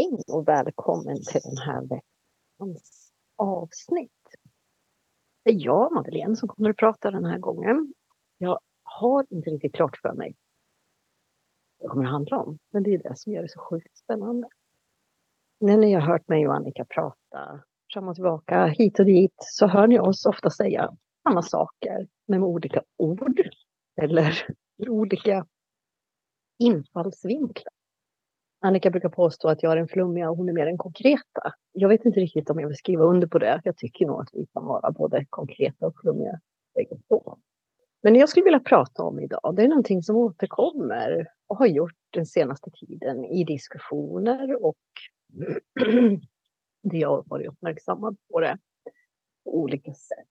Hej och välkommen till den här veckans avsnitt. Det är jag, Madeleine, som kommer att prata den här gången. Jag har inte riktigt klart för mig vad det kommer att handla om, men det är det som gör det så sjukt spännande. När ni har hört mig och Annika prata fram och tillbaka, hit och dit, så hör ni oss ofta säga samma saker, men med olika ord eller olika infallsvinklar. Annika brukar påstå att jag är den flummiga och hon är mer den konkreta. Jag vet inte riktigt om jag vill skriva under på det. Jag tycker nog att vi kan vara både konkreta och flummiga bägge två. Men det jag skulle vilja prata om idag, det är någonting som återkommer och har gjort den senaste tiden i diskussioner och det jag har varit uppmärksammad på det på olika sätt.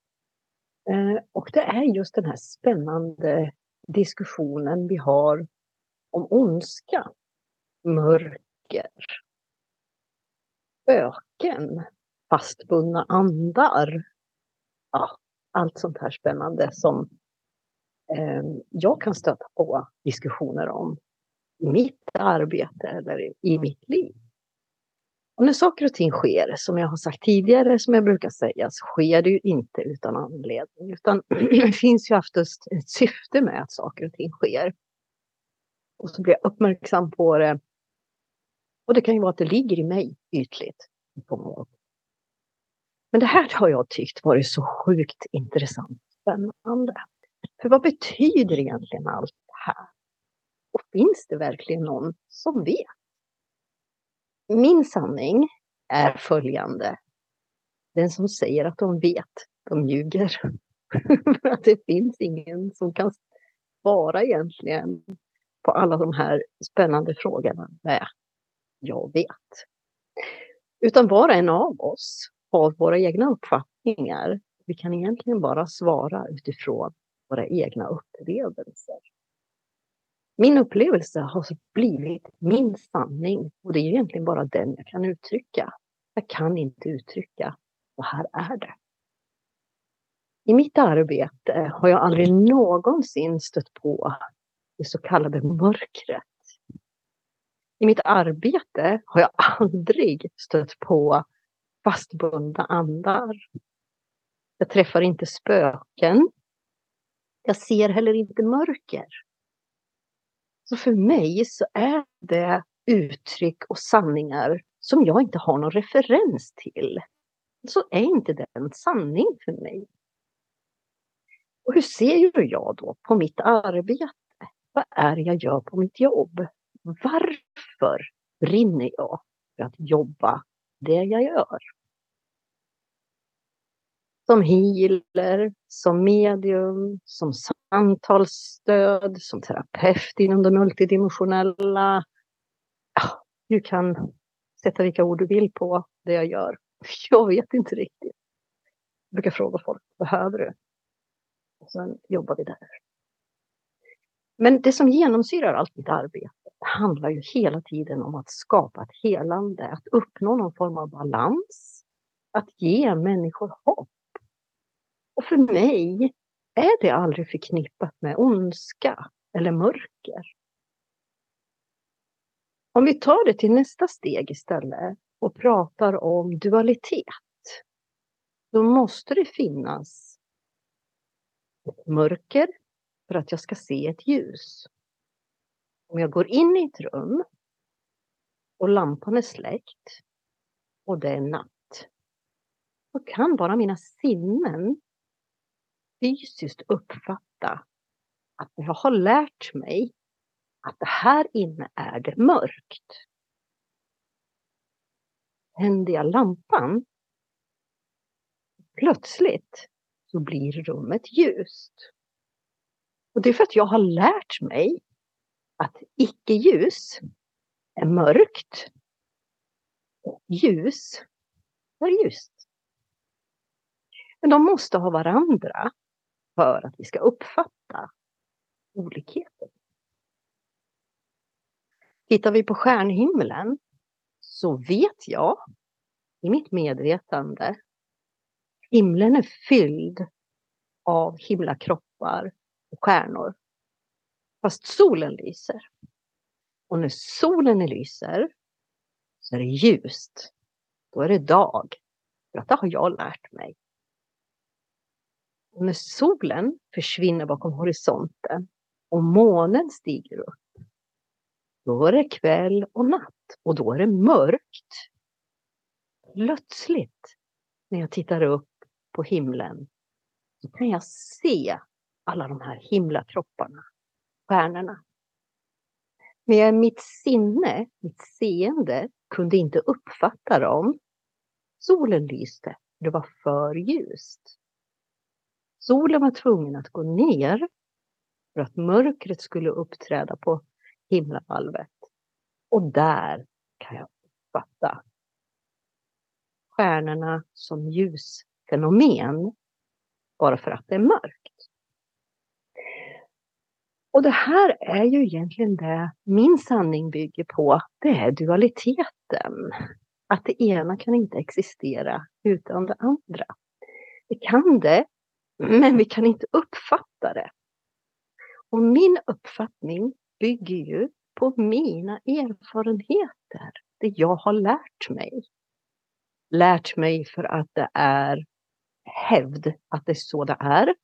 Eh, och det är just den här spännande diskussionen vi har om ondska mörker, spöken, fastbundna andar. Ja, allt sånt här spännande som eh, jag kan stöta på diskussioner om i mitt arbete eller i mitt liv. Och när saker och ting sker, som jag har sagt tidigare, som jag brukar säga, så sker det ju inte utan anledning. Utan det finns ju oftast ett syfte med att saker och ting sker. Och så blir jag uppmärksam på det och det kan ju vara att det ligger i mig ytligt. Men det här har jag tyckt varit så sjukt intressant och spännande. För vad betyder egentligen allt det här? Och finns det verkligen någon som vet? Min sanning är följande. Den som säger att de vet, de ljuger. För att det finns ingen som kan svara egentligen på alla de här spännande frågorna. Nej, jag vet. Utan var och en av oss har våra egna uppfattningar. Vi kan egentligen bara svara utifrån våra egna upplevelser. Min upplevelse har blivit min sanning och det är egentligen bara den jag kan uttrycka. Jag kan inte uttrycka och här är det. I mitt arbete har jag aldrig någonsin stött på det så kallade mörkret. I mitt arbete har jag aldrig stött på fastbundna andar. Jag träffar inte spöken. Jag ser heller inte mörker. Så för mig så är det uttryck och sanningar som jag inte har någon referens till. Så är inte det en sanning för mig. Och hur ser jag då på mitt arbete? Vad är det jag gör på mitt jobb? Varför brinner jag för att jobba det jag gör? Som healer, som medium, som samtalsstöd, som terapeut inom det multidimensionella. Ja, du kan sätta vilka ord du vill på det jag gör. Jag vet inte riktigt. Jag brukar fråga folk, behöver du? Och sen jobbar vi där. Men det som genomsyrar allt mitt arbete handlar ju hela tiden om att skapa ett helande, att uppnå någon form av balans, att ge människor hopp. Och för mig är det aldrig förknippat med ondska eller mörker. Om vi tar det till nästa steg istället och pratar om dualitet, då måste det finnas ett mörker för att jag ska se ett ljus. Om jag går in i ett rum och lampan är släckt och det är natt, då kan bara mina sinnen fysiskt uppfatta att jag har lärt mig att det här inne är det mörkt. Tänder jag lampan, plötsligt så blir rummet ljust. Och det är för att jag har lärt mig att icke-ljus är mörkt. Och ljus är ljust. Men de måste ha varandra för att vi ska uppfatta olikheten. Tittar vi på stjärnhimlen så vet jag i mitt medvetande himlen är fylld av himlakroppar och stjärnor. Fast solen lyser. Och när solen lyser så är det ljust. Då är det dag. För att det har jag lärt mig. Och när solen försvinner bakom horisonten och månen stiger upp. Då är det kväll och natt och då är det mörkt. Plötsligt när jag tittar upp på himlen så kan jag se alla de här himlakropparna, stjärnorna. Men mitt sinne, mitt seende, kunde inte uppfatta dem. Solen lyste, det var för ljust. Solen var tvungen att gå ner för att mörkret skulle uppträda på himlavalvet. Och där kan jag uppfatta stjärnorna som ljusfenomen bara för att det är mörkt. Och det här är ju egentligen det min sanning bygger på. Det är dualiteten. Att det ena kan inte existera utan det andra. Det kan det, men vi kan inte uppfatta det. Och min uppfattning bygger ju på mina erfarenheter. Det jag har lärt mig. Lärt mig för att det är hävd att det är så det är.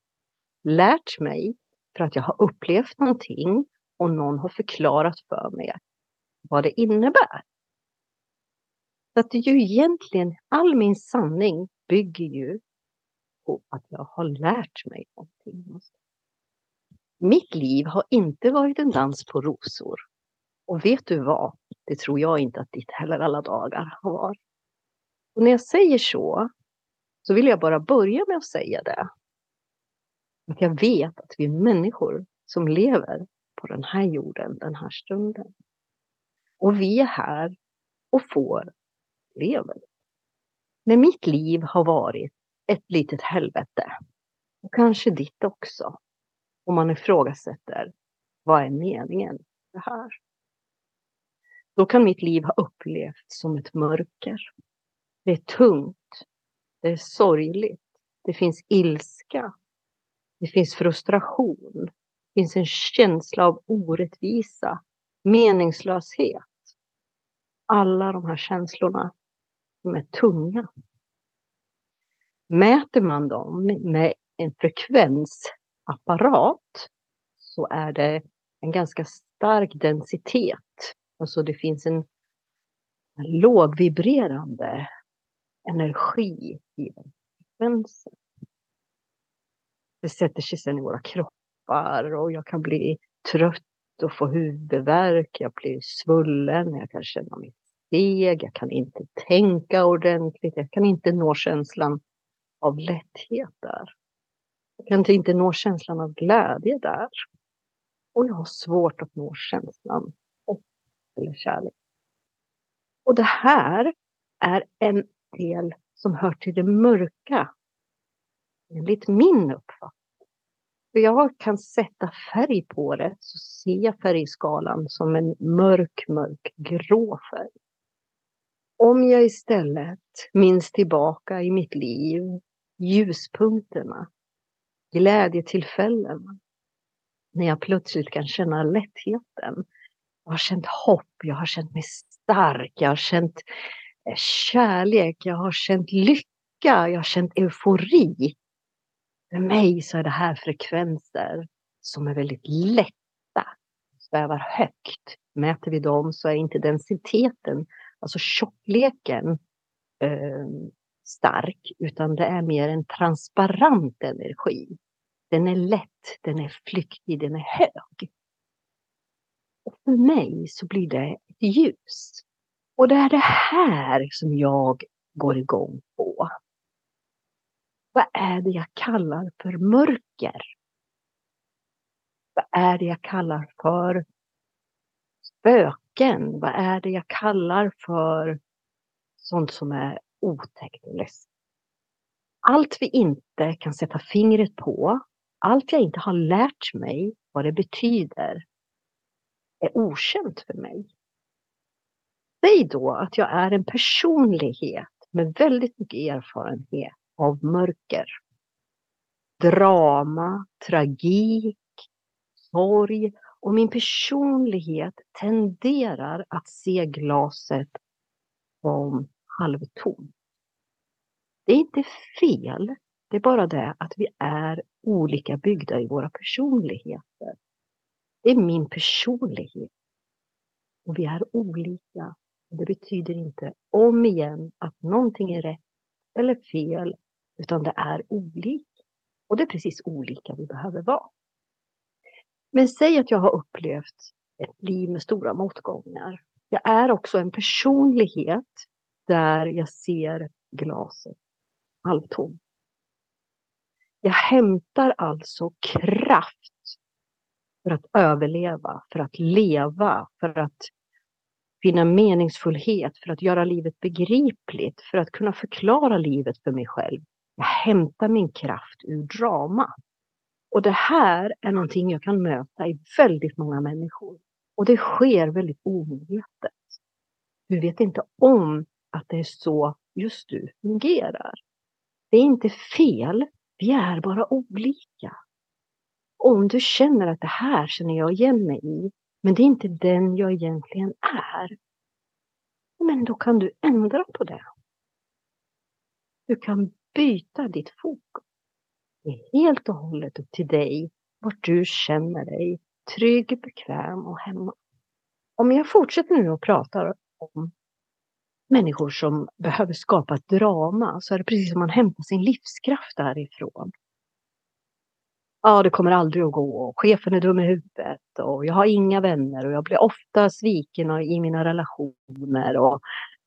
Lärt mig för att jag har upplevt någonting och någon har förklarat för mig vad det innebär. Så att det är ju egentligen, all min sanning bygger ju på att jag har lärt mig någonting. Mitt liv har inte varit en dans på rosor. Och vet du vad? Det tror jag inte att ditt heller alla dagar har varit. Och när jag säger så, så vill jag bara börja med att säga det. Att jag vet att vi är människor som lever på den här jorden, den här stunden. Och vi är här och får leva. När mitt liv har varit ett litet helvete, och kanske ditt också, och man ifrågasätter vad är meningen med det här? Då kan mitt liv ha upplevts som ett mörker. Det är tungt. Det är sorgligt. Det finns ilska. Det finns frustration. Det finns en känsla av orättvisa, meningslöshet. Alla de här känslorna, de är tunga. Mäter man dem med en frekvensapparat så är det en ganska stark densitet. Alltså det finns en lågvibrerande energi i den frekvensen det sätter sig sen i våra kroppar och jag kan bli trött och få huvudvärk, jag blir svullen, jag kan känna mig seg, jag kan inte tänka ordentligt, jag kan inte nå känslan av lätthet där. Jag kan inte nå känslan av glädje där. Och jag har svårt att nå känslan av eller kärlek. Och det här är en del som hör till det mörka enligt min uppfattning. För jag kan sätta färg på det, så ser jag färgskalan som en mörk, mörk grå färg. Om jag istället minns tillbaka i mitt liv ljuspunkterna, glädjetillfällen, när jag plötsligt kan känna lättheten. Jag har känt hopp, jag har känt mig stark, jag har känt eh, kärlek, jag har känt lycka, jag har känt eufori. För mig så är det här frekvenser som är väldigt lätta, svävar högt. Mäter vi dem så är inte densiteten, alltså tjockleken, eh, stark, utan det är mer en transparent energi. Den är lätt, den är flyktig, den är hög. Och för mig så blir det ett ljus. Och det är det här som jag går igång på. Vad är det jag kallar för mörker? Vad är det jag kallar för spöken? Vad är det jag kallar för sånt som är otäckt och läskigt? Allt vi inte kan sätta fingret på, allt jag inte har lärt mig vad det betyder, är okänt för mig. Säg då att jag är en personlighet med väldigt mycket erfarenhet av mörker. Drama, tragik, sorg och min personlighet tenderar att se glaset som halvtom. Det är inte fel. Det är bara det att vi är olika byggda i våra personligheter. Det är min personlighet. Och vi är olika. Det betyder inte om igen att någonting är rätt eller fel, utan det är olika. Och det är precis olika vi behöver vara. Men säg att jag har upplevt ett liv med stora motgångar. Jag är också en personlighet där jag ser glaset halvtomt. Jag hämtar alltså kraft för att överleva, för att leva, för att finna meningsfullhet, för att göra livet begripligt, för att kunna förklara livet för mig själv. Jag hämtar min kraft ur drama. Och det här är någonting jag kan möta i väldigt många människor. Och det sker väldigt omedvetet. Du vet inte om att det är så just du fungerar. Det är inte fel, vi är bara olika. Om du känner att det här känner jag igen mig i, men det är inte den jag egentligen är. Men då kan du ändra på det. Du kan byta ditt fokus. Det är helt och hållet upp till dig vart du känner dig trygg, bekväm och hemma. Om jag fortsätter nu och pratar om människor som behöver skapa ett drama så är det precis som man hämtar sin livskraft därifrån. Ja, det kommer aldrig att gå och chefen är dum i huvudet och jag har inga vänner och jag blir ofta sviken i mina relationer och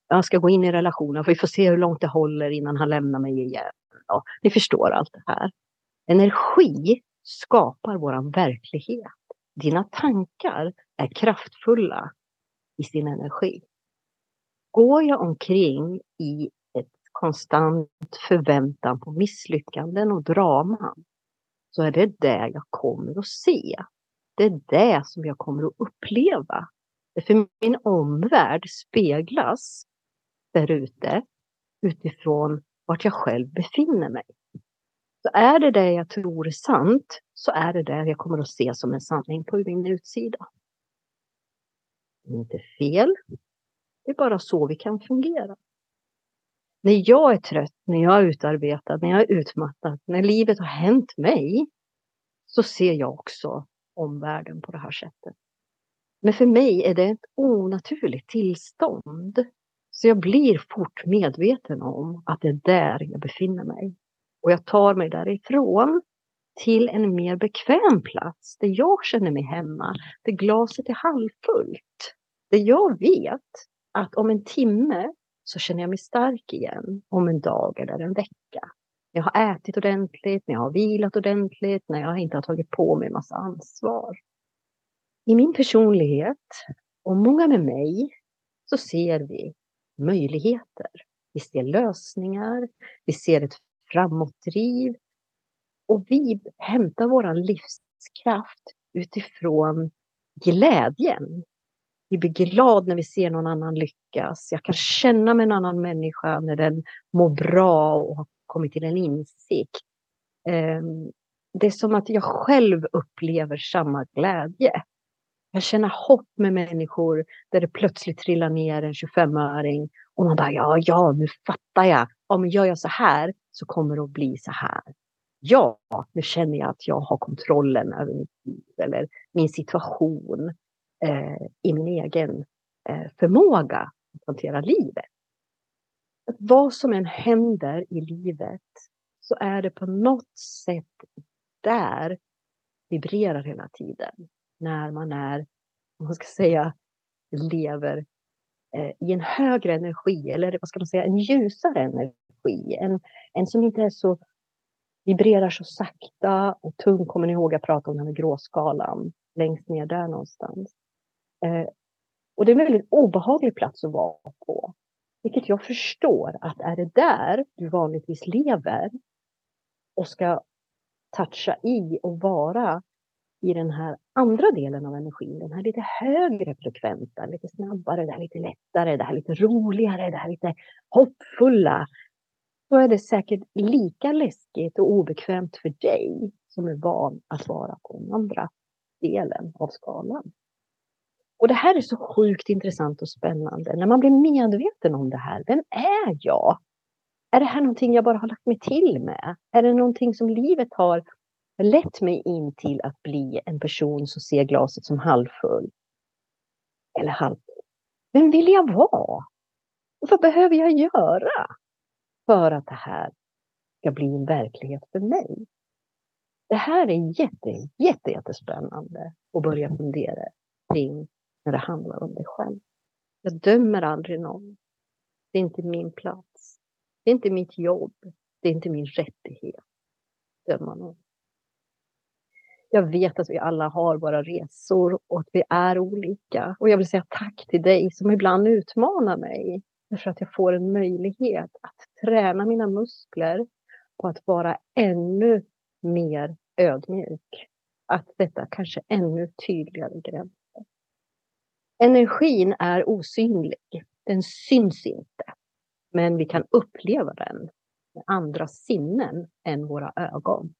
jag ska gå in i relationen för vi får se hur långt det håller innan han lämnar mig igen. Ja, ni förstår allt det här. Energi skapar våran verklighet. Dina tankar är kraftfulla i sin energi. Går jag omkring i ett konstant förväntan på misslyckanden och draman så är det det jag kommer att se. Det är det som jag kommer att uppleva. För min omvärld speglas där ute utifrån vart jag själv befinner mig. Så är det det jag tror är sant så är det det jag kommer att se som en sanning på min utsida. Det är inte fel. Det är bara så vi kan fungera. När jag är trött, när jag är utarbetad, när jag är utmattad, när livet har hänt mig, så ser jag också omvärlden på det här sättet. Men för mig är det ett onaturligt tillstånd. Så jag blir fort medveten om att det är där jag befinner mig. Och jag tar mig därifrån till en mer bekväm plats där jag känner mig hemma, där glaset är halvfullt. Där jag vet att om en timme så känner jag mig stark igen om en dag eller en vecka. När jag har ätit ordentligt, när jag har vilat ordentligt, när jag inte har tagit på mig massa ansvar. I min personlighet och många med mig så ser vi möjligheter. Vi ser lösningar, vi ser ett framåtdriv och vi hämtar vår livskraft utifrån glädjen vi blir glada när vi ser någon annan lyckas. Jag kan känna med en annan människa när den mår bra och har kommit till en insikt. Ehm, det är som att jag själv upplever samma glädje. Jag känner hopp med människor där det plötsligt trillar ner en 25-öring och man bara ja, ja, nu fattar jag. Ja, men gör jag så här så kommer det att bli så här. Ja, nu känner jag att jag har kontrollen över mitt liv eller min situation eh, i min egen eh, förmåga att hantera livet. Att vad som än händer i livet så är det på något sätt där vibrerar hela tiden. När man är, man ska säga, lever eh, i en högre energi eller vad ska man säga, en ljusare energi. En, en som inte är så vibrerar så sakta och tung. Kommer ni ihåg jag pratade om den här gråskalan? Längst ner där någonstans. Eh, och det är en väldigt obehaglig plats att vara på. Vilket jag förstår att är det där du vanligtvis lever och ska toucha i och vara i den här andra delen av energin, den här lite högre frekventa, lite snabbare, det här lite lättare, det här lite roligare, det här lite hoppfulla. Då är det säkert lika läskigt och obekvämt för dig som är van att vara på den andra delen av skalan. Och det här är så sjukt intressant och spännande. När man blir medveten om det här, vem är jag? Är det här någonting jag bara har lagt mig till med? Är det någonting som livet har lett mig in till att bli en person som ser glaset som halvfull? Eller halv. Vem vill jag vara? Och vad behöver jag göra för att det här ska bli en verklighet för mig? Det här är jätte, jätte, jättespännande att börja fundera kring när det handlar om dig själv. Jag dömer aldrig någon. Det är inte min plats. Det är inte mitt jobb. Det är inte min rättighet. Döma någon. Jag vet att vi alla har våra resor och att vi är olika. Och jag vill säga tack till dig som ibland utmanar mig. För att jag får en möjlighet att träna mina muskler på att vara ännu mer ödmjuk. Att detta kanske ännu tydligare gränser. Energin är osynlig. Den syns inte. Men vi kan uppleva den med andra sinnen än våra ögon.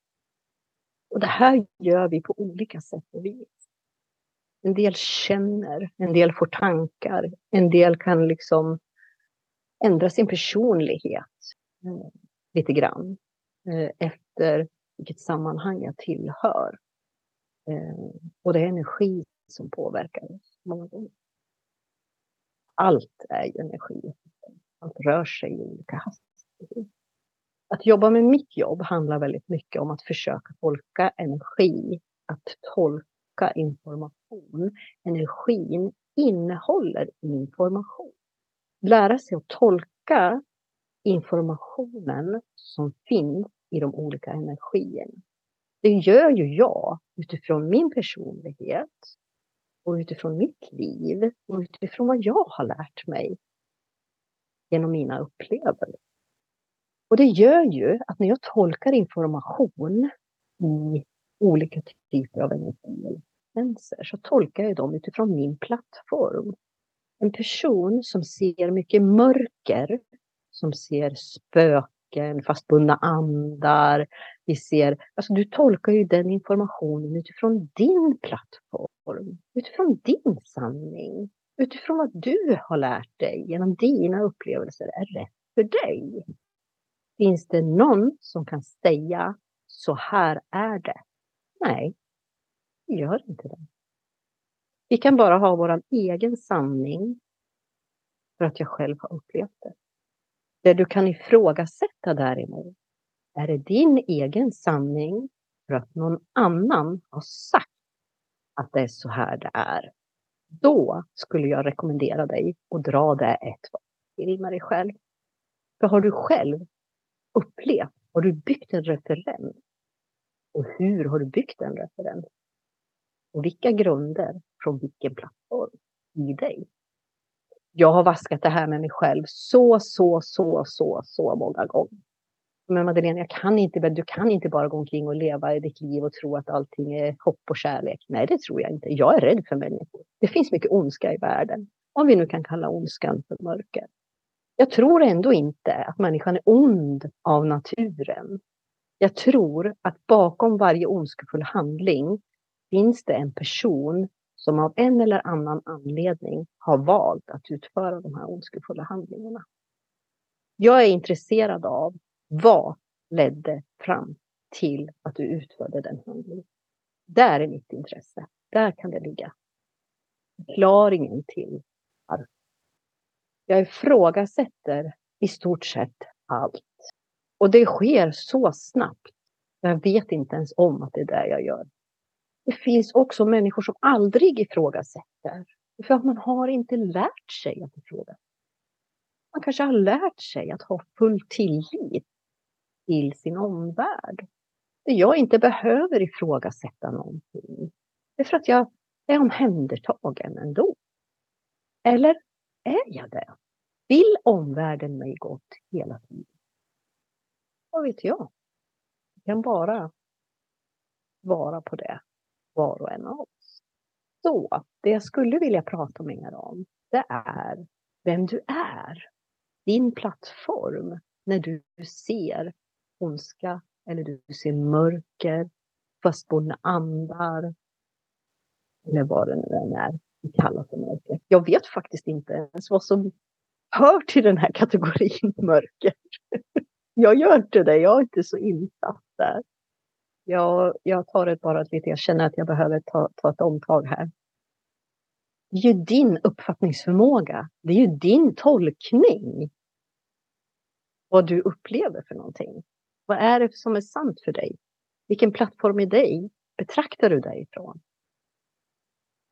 Och det här gör vi på olika sätt och vis. En del känner, en del får tankar, en del kan liksom ändra sin personlighet eh, lite grann eh, efter vilket sammanhang jag tillhör. Eh, och det är energi som påverkar oss många gånger. Allt är ju energi. Allt rör sig i olika hastigheter. Att jobba med mitt jobb handlar väldigt mycket om att försöka tolka energi, att tolka information. Energin innehåller information. Lära sig att tolka informationen som finns i de olika energierna. Det gör ju jag utifrån min personlighet och utifrån mitt liv och utifrån vad jag har lärt mig genom mina upplevelser. Och det gör ju att när jag tolkar information i olika typer av energier så tolkar jag dem utifrån min plattform. En person som ser mycket mörker, som ser spöken, fastbundna andar. Vi ser, alltså du tolkar ju den informationen utifrån din plattform, utifrån din sanning, utifrån vad du har lärt dig genom dina upplevelser är rätt för dig. Finns det någon som kan säga så här är det? Nej, det gör inte det. Vi kan bara ha vår egen sanning för att jag själv har upplevt det. Det du kan ifrågasätta däremot, är det din egen sanning för att någon annan har sagt att det är så här det är. Då skulle jag rekommendera dig att dra det ett varv till med dig själv. För har du själv upplevt? Har du byggt en referens? Och hur har du byggt en referens? Och vilka grunder från vilken plattform i dig? Jag har vaskat det här med mig själv så, så, så, så, så många gånger. Men Madeleine, jag kan inte, du kan inte bara gå omkring och leva i ditt liv och tro att allting är hopp och kärlek. Nej, det tror jag inte. Jag är rädd för människor. Det finns mycket ondska i världen. Om vi nu kan kalla ondskan för mörker. Jag tror ändå inte att människan är ond av naturen. Jag tror att bakom varje ondskefull handling finns det en person som av en eller annan anledning har valt att utföra de här ondskefulla handlingarna. Jag är intresserad av vad ledde fram till att du utförde den handlingen. Där är mitt intresse. Där kan det ligga. Förklaringen till varför. Jag ifrågasätter i stort sett allt. Och det sker så snabbt. Jag vet inte ens om att det är det jag gör. Det finns också människor som aldrig ifrågasätter. För att man har inte lärt sig att ifrågasätta. Man kanske har lärt sig att ha full tillit till sin omvärld. Där jag inte behöver ifrågasätta någonting. Det är för att jag är omhändertagen ändå. Eller är jag det? Vill omvärlden mig gott hela tiden? Vad vet jag? Jag kan bara vara på det, var och en av oss. Så det jag skulle vilja prata mer om, det är vem du är. Din plattform när du ser ondska eller du ser mörker, fastbundna andar eller vad det nu än är kallar för mörker. Jag vet faktiskt inte ens vad som hör till den här kategorin mörker. Jag gör inte det, jag är inte så insatt där. Jag, jag tar det bara lite, jag känner att jag behöver ta, ta ett omtag här. Det är ju din uppfattningsförmåga, det är ju din tolkning. Vad du upplever för någonting. Vad är det som är sant för dig? Vilken plattform i dig betraktar du dig ifrån?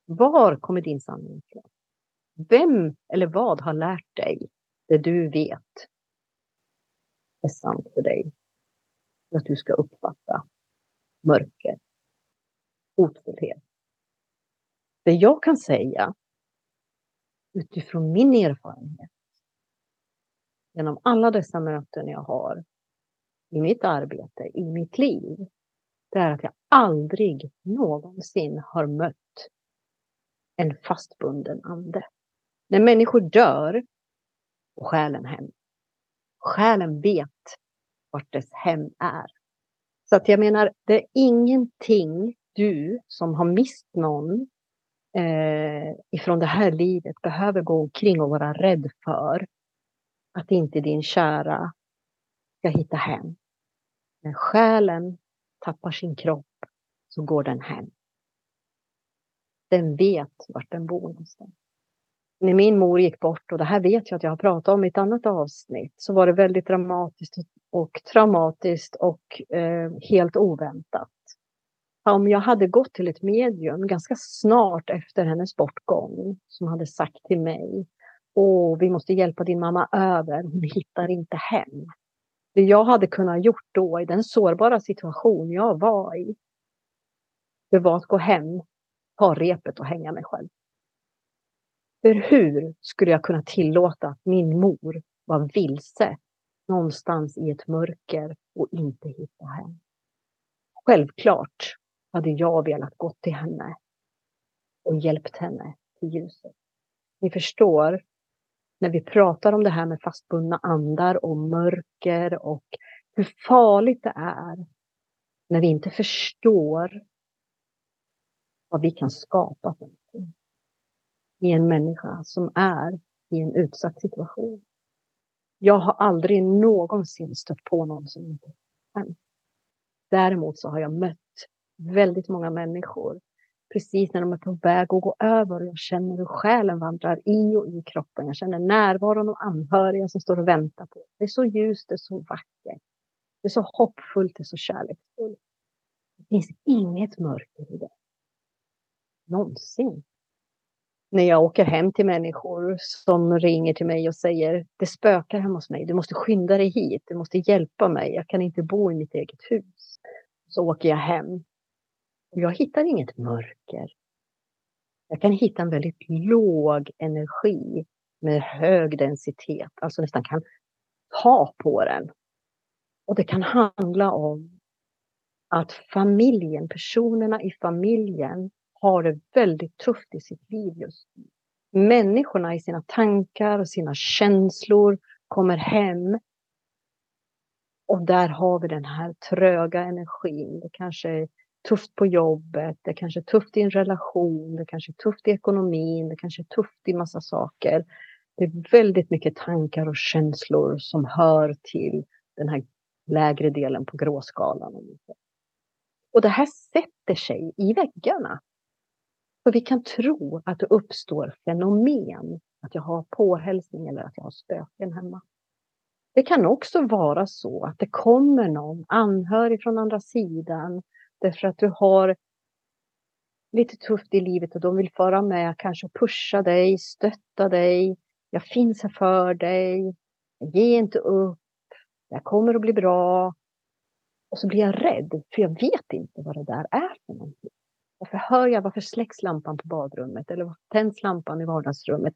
Var kommer din sanning ifrån? Vem eller vad har lärt dig det du vet är sant för dig? För att du ska uppfatta mörker, hotfullhet. Det jag kan säga utifrån min erfarenhet genom alla dessa möten jag har i mitt arbete, i mitt liv, det är att jag aldrig någonsin har mött en fastbunden ande. När människor dör och själen hem. Själen vet vart dess hem är. Så att jag menar, det är ingenting du som har mist någon eh, ifrån det här livet behöver gå omkring och vara rädd för att inte din kära ska hitta hem. När själen tappar sin kropp så går den hem. Den vet vart den bor någonstans. När min mor gick bort, och det här vet jag att jag har pratat om i ett annat avsnitt, så var det väldigt dramatiskt och traumatiskt och eh, helt oväntat. Om jag hade gått till ett medium ganska snart efter hennes bortgång som hade sagt till mig Åh, vi måste hjälpa din mamma över, hon hittar inte hem. Det jag hade kunnat gjort då i den sårbara situation jag var i, det var att gå hem, ta repet och hänga mig själv. För hur skulle jag kunna tillåta att min mor var vilse någonstans i ett mörker och inte hitta hem? Självklart hade jag velat gå till henne och hjälpt henne till ljuset. Ni förstår, när vi pratar om det här med fastbundna andar och mörker och hur farligt det är när vi inte förstår vad vi kan skapa för någonting i en människa som är i en utsatt situation. Jag har aldrig någonsin stött på någon som inte är Däremot så har jag mött väldigt många människor precis när de är på väg att gå över och jag känner hur själen vandrar i och i kroppen. Jag känner närvaron av anhöriga som står och väntar på. Det är så ljust, det är så vackert. Det är så hoppfullt, det är så kärleksfullt. Det finns inget mörker i det. Någonsin. När jag åker hem till människor som ringer till mig och säger det spökar hemma hos mig. Du måste skynda dig hit. Du måste hjälpa mig. Jag kan inte bo i mitt eget hus. Så åker jag hem jag hittar inget mörker. Jag kan hitta en väldigt låg energi med hög densitet, alltså nästan kan ta på den. Och det kan handla om att familjen, personerna i familjen har det väldigt tufft i sitt liv just nu. Människorna i sina tankar och sina känslor kommer hem. Och där har vi den här tröga energin. Det kanske är tufft på jobbet, det kanske är tufft i en relation, det kanske är tufft i ekonomin, det kanske är tufft i massa saker. Det är väldigt mycket tankar och känslor som hör till den här lägre delen på gråskalan. Och det här sätter sig i väggarna. För vi kan tro att det uppstår fenomen, att jag har påhälsning eller att jag har spöken hemma. Det kan också vara så att det kommer någon anhörig från andra sidan Därför att du har lite tufft i livet och de vill föra med, kanske pusha dig, stötta dig. Jag finns här för dig. Ge inte upp. Det kommer att bli bra. Och så blir jag rädd, för jag vet inte vad det där är för någonting. Varför hör jag, varför släcks lampan på badrummet? Eller varför tänds lampan i vardagsrummet?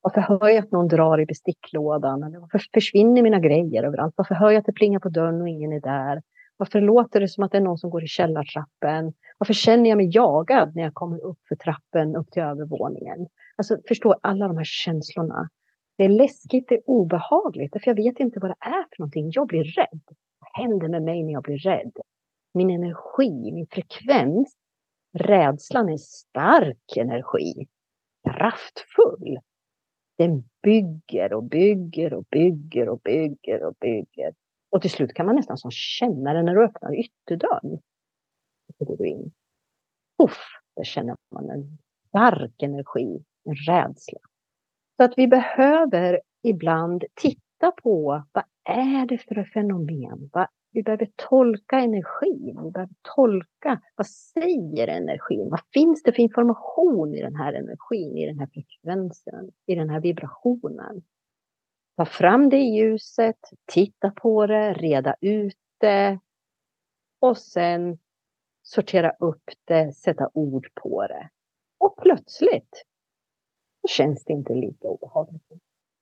Varför hör jag att någon drar i besticklådan? Eller varför försvinner mina grejer överallt? Varför hör jag att det plingar på dörren och ingen är där? Varför låter det som att det är någon som går i källartrappen? Varför känner jag mig jagad när jag kommer upp för trappen upp till övervåningen? Alltså förstå alla de här känslorna. Det är läskigt, det är obehagligt, för jag vet inte vad det är för någonting. Jag blir rädd. Vad händer med mig när jag blir rädd? Min energi, min frekvens. Rädslan är stark energi. kraftfull. Den bygger och bygger och bygger och bygger och bygger. Och till slut kan man nästan som känna den när du öppnar ytterdörren. Så går du in. Puff, där känner man en stark energi, en rädsla. Så att vi behöver ibland titta på vad är det för fenomen? Vad vi behöver tolka energin. Vi behöver tolka vad säger energin? Vad finns det för information i den här energin, i den här frekvensen, i den här vibrationen? Ta fram det i ljuset, titta på det, reda ut det och sen sortera upp det, sätta ord på det. Och plötsligt så känns det inte lika obehagligt.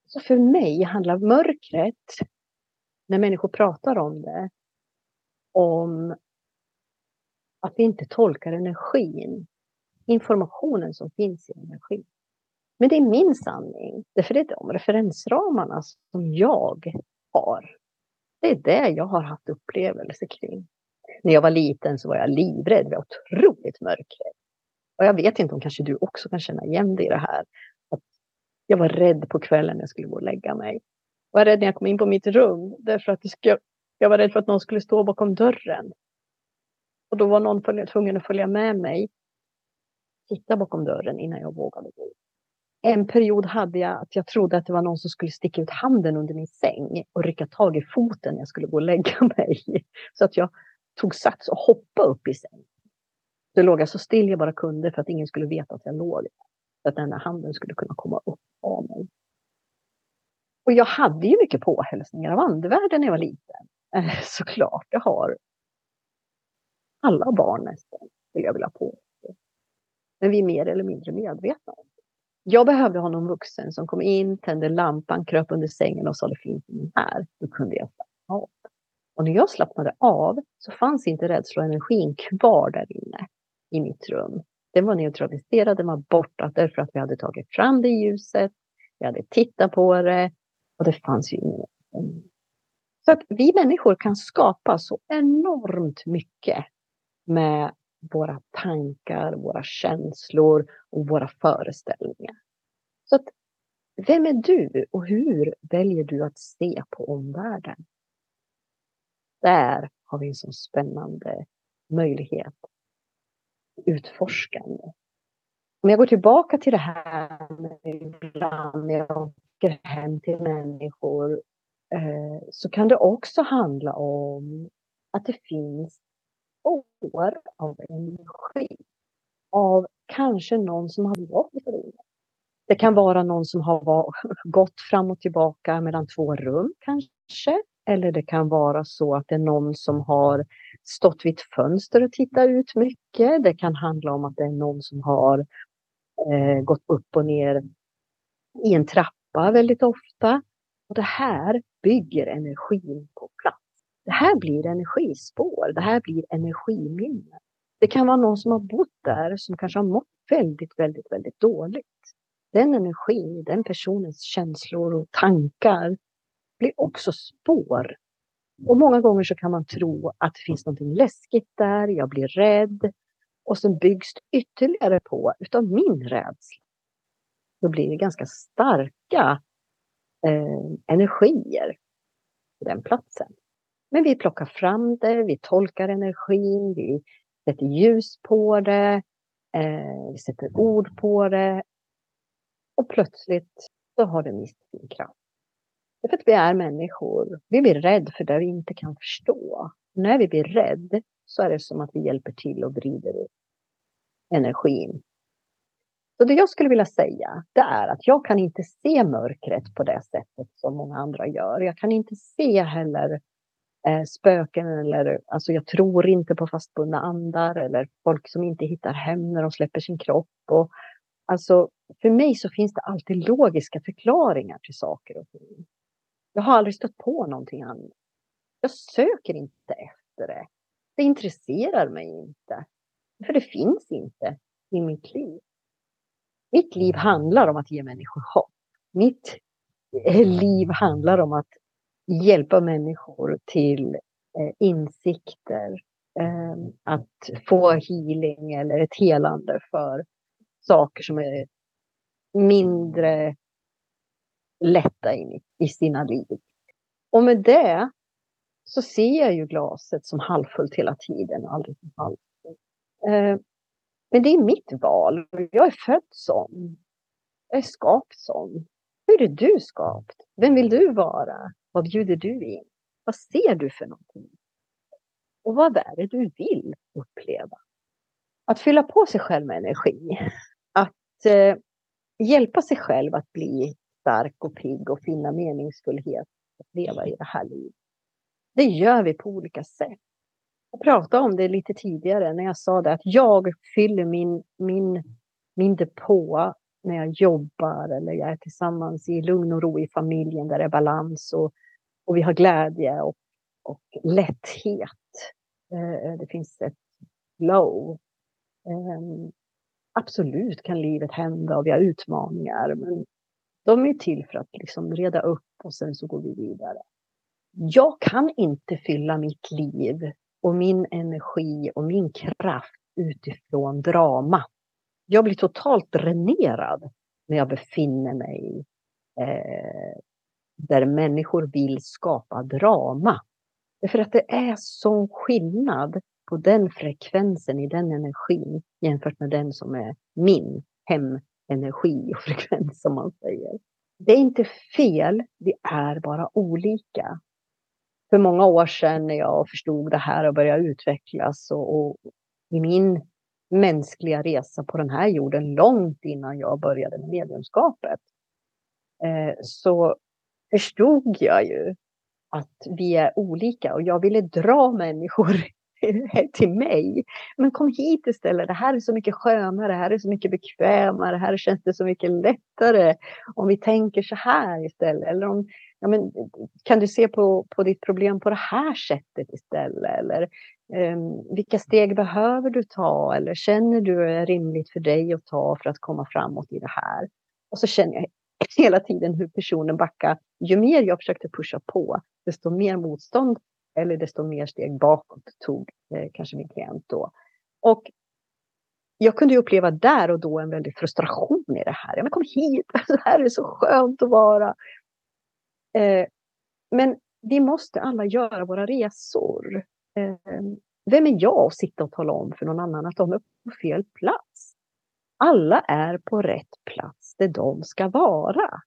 Så för mig handlar mörkret, när människor pratar om det, om att vi inte tolkar energin, informationen som finns i energin. Men det är min sanning, därför det är de referensramarna som jag har. Det är det jag har haft upplevelser kring. När jag var liten så var jag livrädd, jag var otroligt mörkrädd. Och jag vet inte om kanske du också kan känna igen dig i det här. Att jag var rädd på kvällen när jag skulle gå och lägga mig. Jag var rädd när jag kom in på mitt rum därför att det skulle, jag var rädd för att någon skulle stå bakom dörren. Och då var någon tvungen att följa med mig. Titta bakom dörren innan jag vågade gå. En period hade jag att jag trodde att det var någon som skulle sticka ut handen under min säng och rycka tag i foten när jag skulle gå och lägga mig. Så att jag tog sats och hoppade upp i sängen. Så låg jag så still jag bara kunde för att ingen skulle veta att jag låg. Så att den här handen skulle kunna komma upp av mig. Och jag hade ju mycket påhälsningar av andevärlden när jag var liten. Eh, såklart, det har alla barn nästan, vill jag vilja påstå. Men vi är mer eller mindre medvetna om det. Jag behövde ha någon vuxen som kom in, tände lampan, kröp under sängen och sa det finns ingen här. Då kunde jag slappna av. Och när jag slappnade av så fanns inte rädsloenergin kvar där inne i mitt rum. Den var neutraliserad, den var borta därför att vi hade tagit fram det ljuset. Vi hade tittat på det och det fanns ju ingen mm. så att vi människor kan skapa så enormt mycket med våra tankar, våra känslor och våra föreställningar. Så att, vem är du och hur väljer du att se på omvärlden? Där har vi en så spännande möjlighet. Utforskande. Om jag går tillbaka till det här med ibland när jag åker hem till människor eh, så kan det också handla om att det finns år av energi. Av kanske någon som har varit i. Det kan vara någon som har gått fram och tillbaka mellan två rum kanske. Eller det kan vara så att det är någon som har stått vid ett fönster och tittat ut mycket. Det kan handla om att det är någon som har eh, gått upp och ner i en trappa väldigt ofta. Och det här bygger energin på plats. Det här blir energispår, det här blir energiminnen. Det kan vara någon som har bott där som kanske har mått väldigt, väldigt, väldigt dåligt. Den energin, den personens känslor och tankar blir också spår. Och många gånger så kan man tro att det finns något läskigt där, jag blir rädd. Och sen byggs det ytterligare på utav min rädsla. Då blir det ganska starka eh, energier på den platsen. Men vi plockar fram det, vi tolkar energin, vi sätter ljus på det, eh, vi sätter ord på det. Och plötsligt så har det mist sin kraft. Det är för att vi är människor. Vi blir rädda för det vi inte kan förstå. när vi blir rädda så är det som att vi hjälper till och vrider upp energin så det jag skulle vilja säga, det är att jag kan inte se mörkret på det sättet som många andra gör. Jag kan inte se heller eh, spöken eller, alltså jag tror inte på fastbundna andar eller folk som inte hittar hem när de släpper sin kropp. Och, alltså, för mig så finns det alltid logiska förklaringar till saker och ting. Jag har aldrig stött på någonting annat. Jag söker inte efter det. Det intresserar mig inte. För det finns inte i mitt liv. Mitt liv handlar om att ge människor hopp. Mitt eh, liv handlar om att hjälpa människor till eh, insikter, eh, att få healing eller ett helande för saker som är mindre lätta in i sina liv. Och med det så ser jag ju glaset som halvfullt hela tiden, aldrig som halvfullt. Men det är mitt val. Jag är född sån. Jag är skapt sån. Hur är du skapt? Vem vill du vara? Vad bjuder du in? Vad ser du för någonting? Och vad är det du vill uppleva? Att fylla på sig själv med energi. Att eh, hjälpa sig själv att bli stark och pigg och finna meningsfullhet att leva i det här livet. Det gör vi på olika sätt. Jag pratade om det lite tidigare när jag sa det att jag fyller min, min, min depå när jag jobbar eller jag är tillsammans i lugn och ro i familjen där det är balans och, och vi har glädje och, och lätthet. Eh, det finns ett flow. Ehm, absolut kan livet hända och vi har utmaningar men de är till för att liksom reda upp och sen så går vi vidare. Jag kan inte fylla mitt liv och min energi och min kraft utifrån drama. Jag blir totalt dränerad när jag befinner mig eh, där människor vill skapa drama. Därför att det är sån skillnad på den frekvensen i den energin jämfört med den som är min hemenergi och frekvens som man säger. Det är inte fel, vi är bara olika för många år sedan när jag förstod det här och började utvecklas och, och i min mänskliga resa på den här jorden långt innan jag började med mediumskapet eh, så förstod jag ju att vi är olika och jag ville dra människor till mig. Men kom hit istället, det här är så mycket skönare, det här är så mycket bekvämare, här känns det så mycket lättare om vi tänker så här istället. Eller om, ja, men, kan du se på, på ditt problem på det här sättet istället? Eller um, vilka steg behöver du ta? Eller känner du det är rimligt för dig att ta för att komma framåt i det här? Och så känner jag hela tiden hur personen backar. Ju mer jag försökte pusha på, desto mer motstånd eller desto mer steg bakåt tog eh, kanske min klient då. Och jag kunde uppleva där och då en väldig frustration i det här. Men kom hit, det här är så skönt att vara. Eh, men vi måste alla göra våra resor. Eh, vem är jag att sitta och tala om för någon annan att de är på fel plats? Alla är på rätt plats där de ska vara.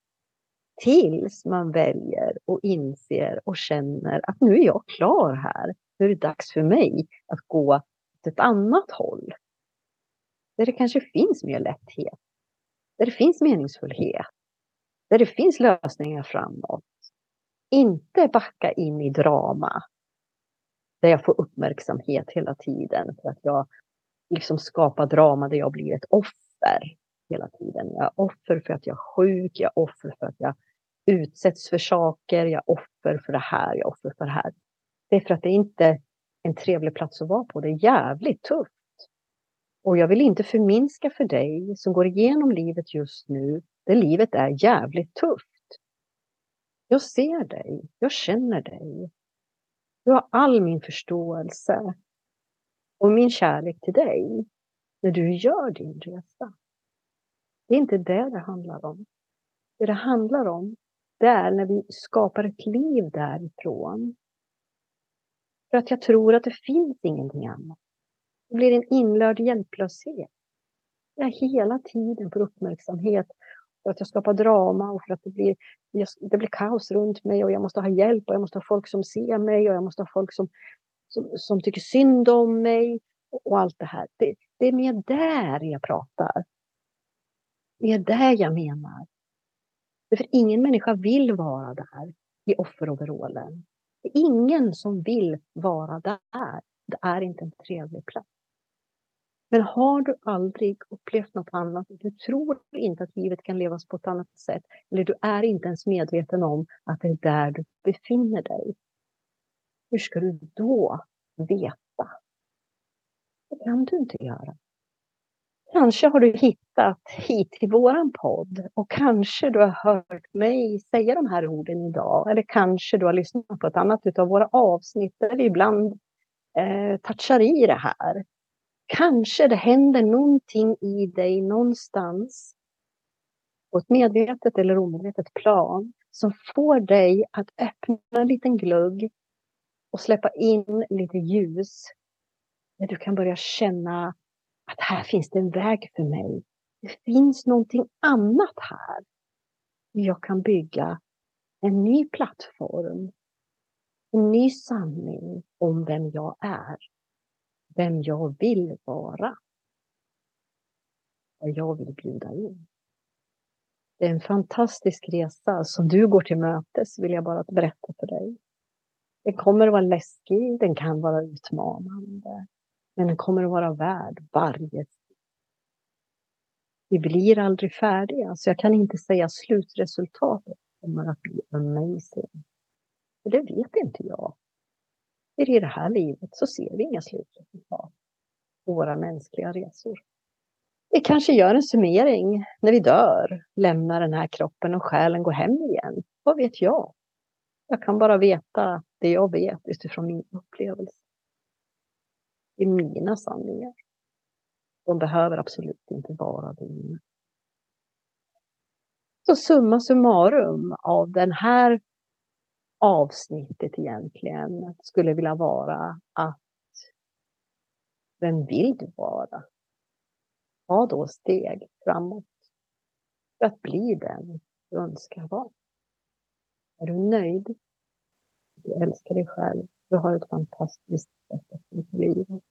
Tills man väljer och inser och känner att nu är jag klar här. Nu är det dags för mig att gå åt ett annat håll. Där det kanske finns mer lätthet. Där det finns meningsfullhet. Där det finns lösningar framåt. Inte backa in i drama. Där jag får uppmärksamhet hela tiden för att jag liksom skapar drama där jag blir ett offer hela tiden. Jag är offer för att jag är sjuk, jag är offer för att jag utsätts för saker, jag är offer för det här, jag är offer för det här. Det är för att det inte är en trevlig plats att vara på. Det är jävligt tufft. Och jag vill inte förminska för dig som går igenom livet just nu, det livet är jävligt tufft. Jag ser dig, jag känner dig. Du har all min förståelse och min kärlek till dig när du gör din resa. Det är inte det det handlar om. Det det handlar om, det är när vi skapar ett liv därifrån. För att jag tror att det finns ingenting annat. Det blir en inlörd hjälplöshet. Jag hela tiden får uppmärksamhet för att jag skapar drama och för att det blir, det blir kaos runt mig och jag måste ha hjälp och jag måste ha folk som ser mig och jag måste ha folk som, som, som tycker synd om mig och, allt det här. Det, det är mer där jag pratar. Det är där jag menar. För ingen människa vill vara där i offeroverallen. Det är ingen som vill vara där. Det är inte en trevlig plats. Men har du aldrig upplevt något annat, du tror inte att livet kan levas på ett annat sätt, eller du är inte ens medveten om att det är där du befinner dig. Hur ska du då veta? Det kan du inte göra. Kanske har du hittat hit till våran podd och kanske du har hört mig säga de här orden idag. Eller kanske du har lyssnat på ett annat av våra avsnitt där vi ibland eh, touchar i det här. Kanske det händer någonting i dig någonstans på ett medvetet eller omedvetet plan som får dig att öppna en liten glugg och släppa in lite ljus. Där du kan börja känna att här finns det en väg för mig. Det finns någonting annat här. Jag kan bygga en ny plattform. En ny sanning om vem jag är. Vem jag vill vara. Vad jag vill bjuda in. Det är en fantastisk resa som du går till mötes, vill jag bara berätta för dig. Den kommer att vara läskig, den kan vara utmanande, men den kommer att vara värd varje Vi blir aldrig färdiga, så jag kan inte säga slutresultatet kommer att bli amazing. För det vet inte jag. För i det här livet så ser vi inga slutresultat på våra mänskliga resor. Vi kanske gör en summering när vi dör, lämnar den här kroppen och själen går hem igen. Vad vet jag? Jag kan bara veta det jag vet utifrån min upplevelse. Det är mina sanningar. De behöver absolut inte vara dina. Så summa summarum av den här avsnittet egentligen skulle vilja vara att vem vill du vara? Ta då steg framåt för att bli den du önskar vara. Är du nöjd? Du älskar dig själv. Du har ett fantastiskt sätt att leva livet.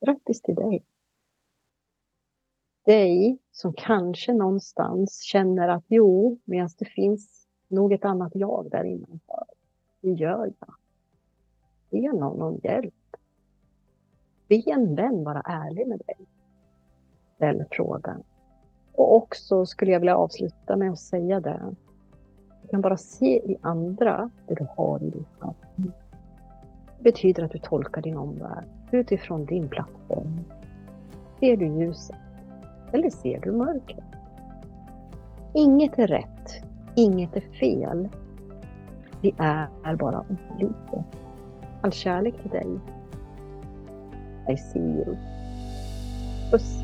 Grattis till dig! Dig som kanske någonstans känner att jo, medan det finns nog ett annat jag där innanför. Hur gör jag? Be någon om hjälp. Be en vän vara ärlig med dig. Ställ frågan. Och också skulle jag vilja avsluta med att säga det. Du kan bara se i andra det du har i ditt liv. Det betyder att du tolkar din omvärld utifrån din plattform. Ser du ljuset? Eller ser du mörkret? Inget är rätt inget är fel. Vi är bara olika. All kärlek till dig. I see you. Puss.